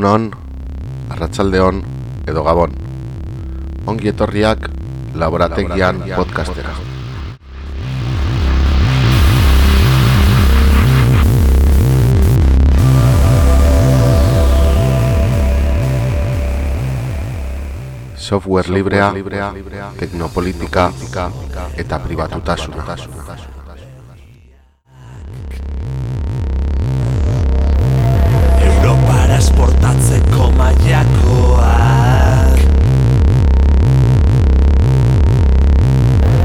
egunon, arratsaldeon edo gabon. Ongi etorriak laborategian podcastera. Software librea, teknopolitika eta pribatutasuna. Esportatzeko mailakoak.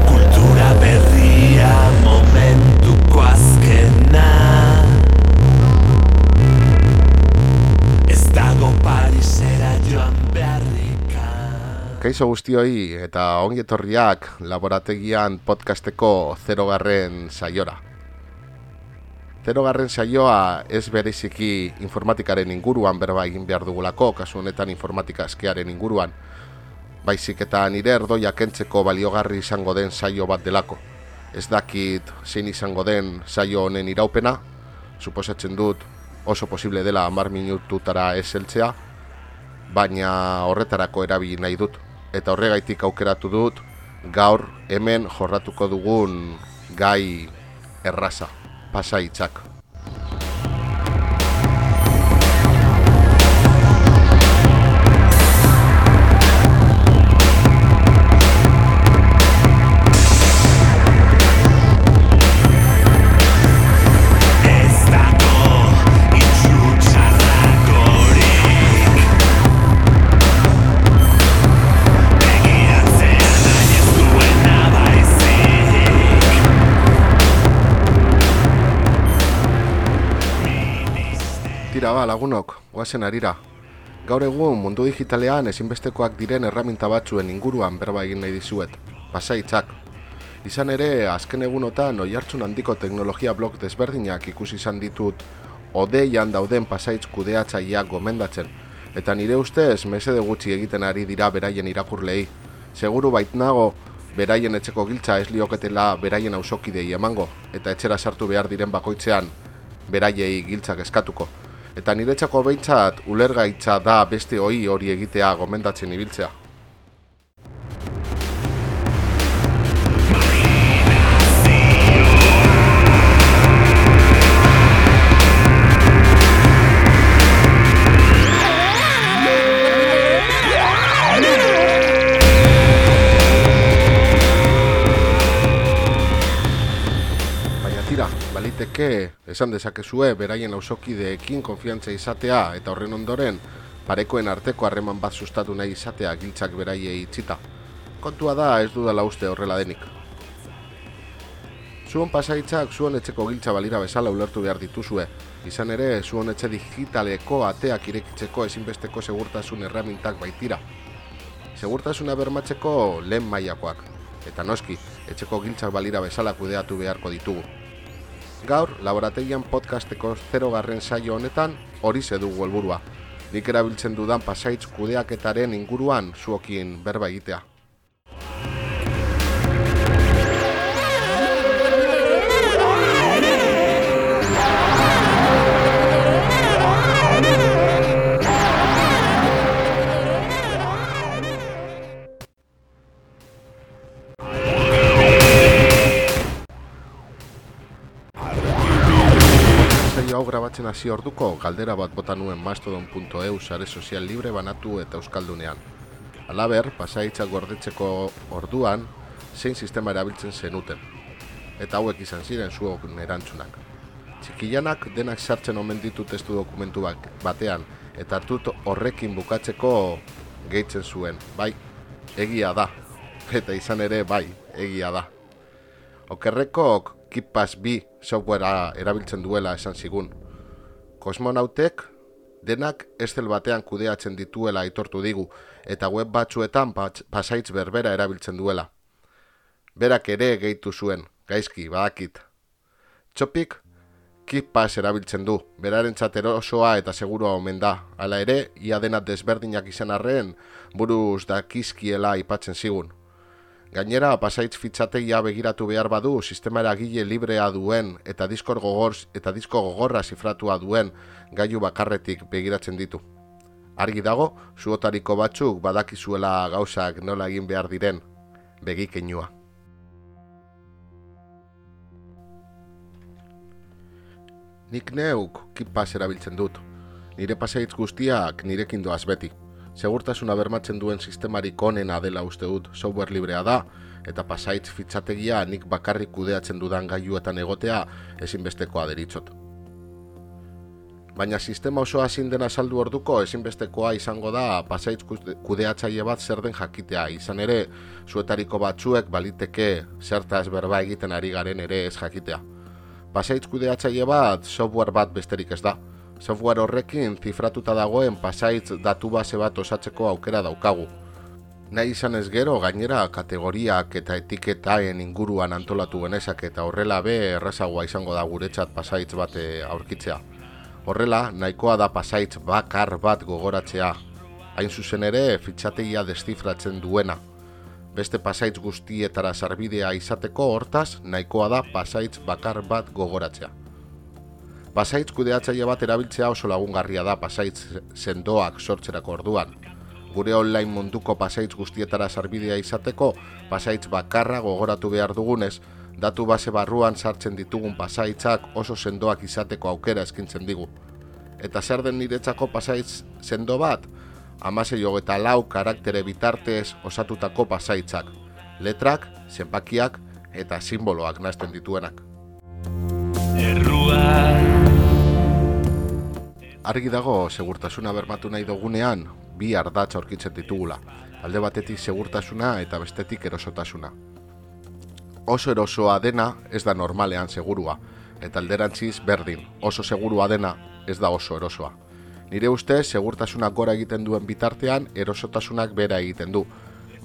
Kultura berria momentuko azkena. Ez dago Parisera joan beharrika. Kaixo guztioi eta ongi etorriak laborategian podcasteko zerogarren saiora. Zerogarren saioa ez bereziki informatikaren inguruan berba egin behar dugulako, kasu honetan informatika eskearen inguruan, baizik eta nire erdoia kentzeko baliogarri izango den saio bat delako. Ez dakit zein izango den saio honen iraupena, suposatzen dut oso posible dela hamar minututara ez heltzea, baina horretarako erabili nahi dut. Eta horregaitik aukeratu dut gaur hemen jorratuko dugun gai erraza, pasaitzak. Tira ba, lagunok, guazen arira. Gaur egun mundu digitalean ezinbestekoak diren erraminta batzuen inguruan berba egin nahi dizuet. Pasaitzak. Izan ere, azken egunotan oihartzun handiko teknologia blog desberdinak ikusi izan ditut odeian dauden pasaitz kudeatzaileak gomendatzen. Eta nire ustez, mesede gutxi egiten ari dira beraien irakurlei. Seguru baitnago, beraien etxeko giltza ez lioketela beraien auzokidei emango, eta etxera sartu behar diren bakoitzean beraiei giltzak eskatuko. Eta niretzako behintzat ulergaitza da beste hoi hori egitea gomendatzen ibiltzea. Tira, baliteke esan dezakezue beraien auzokideekin konfiantza izatea eta horren ondoren parekoen arteko harreman bat sustatu nahi izatea giltzak beraiei itxita. Kontua da ez dudala uste horrela denik. Zuon pasaitzak zuon etxeko giltza balira bezala ulertu behar dituzue. Izan ere, zuon etxe digitaleko ateak irekitzeko ezinbesteko segurtasun erramintak baitira. Segurtasuna bermatzeko lehen mailakoak. Eta noski, etxeko giltzak balira bezala kudeatu beharko ditugu. Gaur, laborategian podcasteko zero garren saio honetan hori dugu helburua. Nik erabiltzen dudan pasaitz kudeaketaren inguruan zuokin berba egitea. Grabatzen hasi orduko galdera bat bota nuen mastodon.eu sare sozial libre banatu eta euskaldunean. Alaber, pasaitzak gordetzeko orduan, zein sistema erabiltzen zenuten. Eta hauek izan ziren zuok erantzunak. Txikilanak denak sartzen omen ditu testu dokumentu batean, eta hartut horrekin bukatzeko gehitzen zuen. Bai, egia da. Eta izan ere, bai, egia da. Okerrekok Kipas B softwarea erabiltzen duela esan zigun. Kosmonautek denak estel batean kudeatzen dituela aitortu digu, eta web batzuetan pasaitz berbera erabiltzen duela. Berak ere gehitu zuen, gaizki, badakit. Txopik, Kipas erabiltzen du, berarentzat erosoa eta segurua omen da. Hala ere, ia dena desberdinak izan arren, buruz dakizkiela aipatzen zigun. Gainera, pasaitz fitxategia begiratu behar badu, sistema eragile librea duen eta diskor gogor eta disko gogorra zifratua duen gailu bakarretik begiratzen ditu. Argi dago, zuotariko batzuk badakizuela gauzak nola egin behar diren, begikeinua. Nik neuk kipas erabiltzen dut. Nire pasaitz guztiak nirekin doaz beti. Segurtasuna bermatzen duen sistemarik onena dela uste dut software librea da, eta pasaitz fitxategia nik bakarrik kudeatzen dudan gailuetan egotea ezinbestekoa deritzot. Baina sistema osoa ezin dena saldu orduko ezinbestekoa izango da pasaitz kude- kudeatzaile bat zer den jakitea. Izan ere, zuetariko batzuek baliteke zertaz berba egiten ari garen ere ez jakitea. Pasaitz kudeatzaile bat software bat besterik ez da. Software horrekin zifratuta dagoen pasaitz datu base bat osatzeko aukera daukagu. Nahi izan ez gero gainera kategoriak eta etiketaen inguruan antolatu genezak eta horrela be errazagoa izango da guretzat pasaitz bat eh, aurkitzea. Horrela, nahikoa da pasaitz bakar bat gogoratzea. Hain zuzen ere, fitxategia deszifratzen duena. Beste pasaitz guztietara sarbidea izateko hortaz, nahikoa da pasaitz bakar bat gogoratzea. Pasaitz kudeatzaile bat erabiltzea oso lagungarria da pasaitz sendoak sortzerako orduan. Gure online munduko pasaitz guztietara sarbidea izateko, pasaitz bakarra gogoratu behar dugunez, datu base barruan sartzen ditugun pasaitzak oso sendoak izateko aukera eskintzen digu. Eta zer den niretzako pasaitz sendo bat? Amasei hogeta lau karaktere bitartez osatutako pasaitzak. Letrak, zenbakiak eta simboloak nazten dituenak. Errua Argi dago segurtasuna bermatu nahi dugunean bi ardatz aurkitzen ditugula. Alde batetik segurtasuna eta bestetik erosotasuna. Oso erosoa dena ez da normalean segurua, eta alderantziz berdin, oso segurua dena ez da oso erosoa. Nire ustez segurtasunak gora egiten duen bitartean erosotasunak bera egiten du,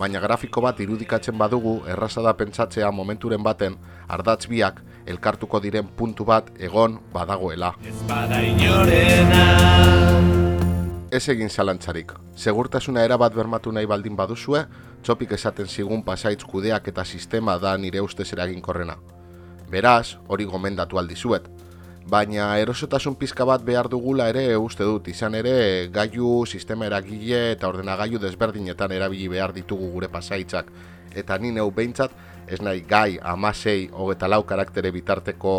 baina grafiko bat irudikatzen badugu erraza da pentsatzea momenturen baten ardatz biak elkartuko diren puntu bat egon badagoela. ez egin zalantzarik. Segurtasuna erabat bermatu nahi baldin baduzue, txopik esaten zigun pasaitz kudeak eta sistema da nire ustez eraginkorrena. Beraz, hori gomendatu aldizuet. Baina erosotasun pizka bat behar dugula ere uste dut, izan ere gailu, sistema eragile eta ordenagailu desberdinetan erabili behar ditugu gure pasaitzak. Eta ni neu behintzat, ez nahi gai amasei hogeta lau karaktere bitarteko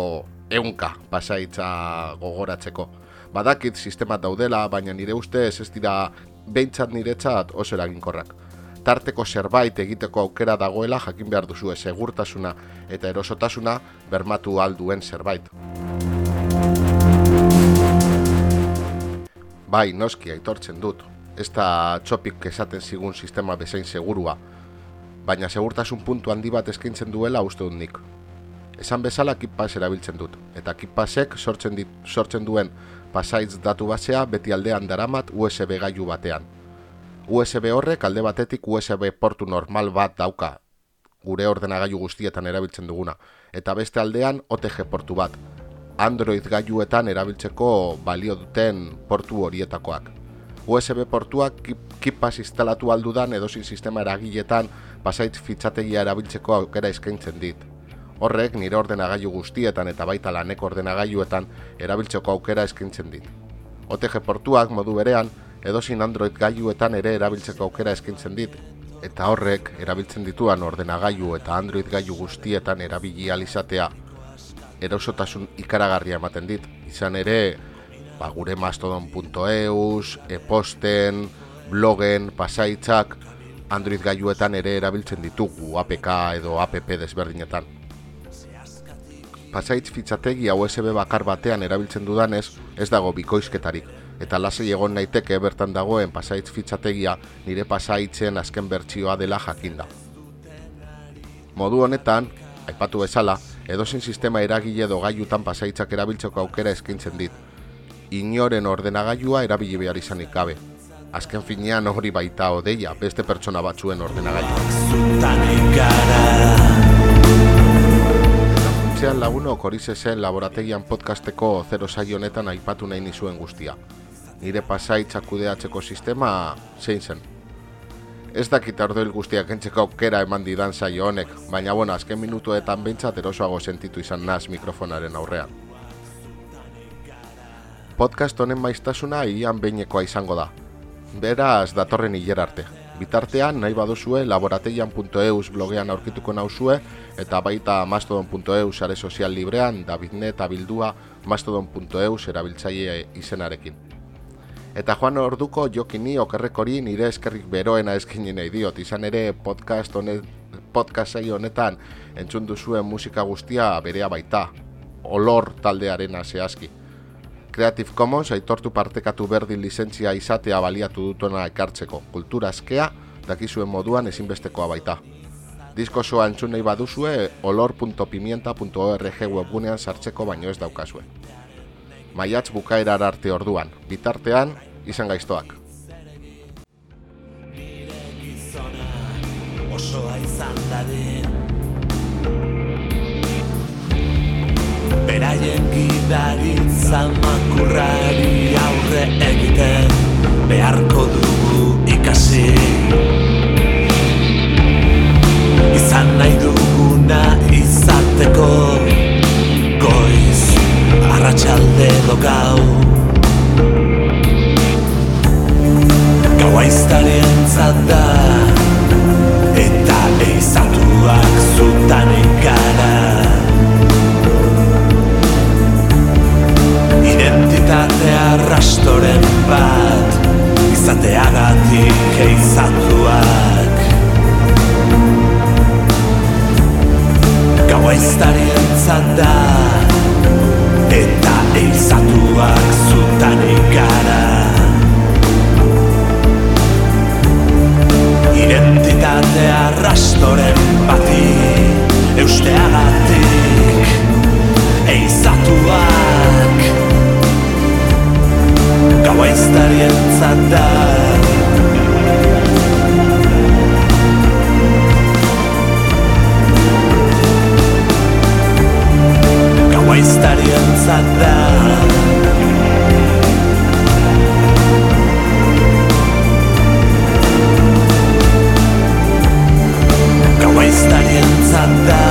eunka pasaitza gogoratzeko. Badakit sistemat daudela, baina nire ustez ez dira behintzat niretzat oso eraginkorrak. Tarteko zerbait egiteko aukera dagoela jakin behar duzue segurtasuna eta erosotasuna bermatu alduen zerbait. Bai, noski aitortzen dut. Ez da txopik esaten zigun sistema bezain segurua, baina segurtasun puntu handi bat eskaintzen duela uste dut nik. Esan bezala kipas erabiltzen dut, eta kipasek sortzen, dit, sortzen duen pasaitz datu basea beti aldean daramat USB gailu batean. USB horrek alde batetik USB portu normal bat dauka, gure ordenagailu guztietan erabiltzen duguna, eta beste aldean OTG portu bat, Android gailuetan erabiltzeko balio duten portu horietakoak. USB portuak kip- kipas instalatu aldudan edozin sistema eragiletan pasaitz fitxategia erabiltzeko aukera eskaintzen dit. Horrek nire ordenagailu guztietan eta baita laneko ordenagailuetan erabiltzeko aukera eskaintzen dit. OTG portuak modu berean edozin Android gailuetan ere erabiltzeko aukera eskaintzen dit, eta horrek erabiltzen dituan ordenagailu eta Android gailu guztietan erabili ahal izatea erosotasun ikaragarria ematen dit. Izan ere, ba, gure mastodon.eus, e-posten, blogen, pasaitzak, Android gailuetan ere erabiltzen ditugu APK edo app desberdinetan. Pasaitz fitxategia USB bakar batean erabiltzen dudanez, ez dago bikoizketarik, eta lasai egon naiteke bertan dagoen pasaitz fitxategia nire pasaitzen azken bertsioa dela jakinda. Modu honetan, aipatu bezala, edozein sistema eragile edo gailutan pasaitzak erabiltzeko aukera eskaintzen dit. Inoren ordenagailua erabili behar izanik gabe. Azken finean hori baita odeia beste pertsona batzuen ordenagailua. Funtzean lagunok hori zen laborategian podcasteko zero honetan aipatu nahi nizuen guztia. Nire pasaitza kudeatzeko sistema zein zen. Ez dakit ardoil guztiak entzeko aukera eman didan saio honek, baina bueno, azken minutuetan behintzat erosoago sentitu izan naz mikrofonaren aurrean. Podcast honen maiztasuna ian behinekoa izango da. beraz datorren hiler arte. Bitartean, nahi baduzue, laborateian.eus blogean aurkituko nauzue, eta baita mastodon.eus sare sozial librean, Davidne eta bildua mastodon.eus erabiltzaile izenarekin. Eta joan orduko jokini okerrekori nire eskerrik beroena eskini nahi diot, izan ere podcast honet, podcast honetan entzun duzuen musika guztia berea baita, olor taldearena zehazki. Creative Commons aitortu partekatu berdin lizentzia izatea baliatu dutona ekartzeko, kultura askea dakizuen moduan ezinbestekoa baita. Disko osoa entzun nahi baduzue olor.pimienta.org webgunean sartzeko baino ez daukazue. Maiatz bukaerar arte orduan, bitartean izan gaiztoak. osoa izan dadin Beraien gidaritza makurrari aurre egiten beharko dugu ikasi arrastoren bat izateagatik eizatuak Gau eztarien da eta eizatuak zutan ikara Identitate arrastoren bati eusteagatik andar.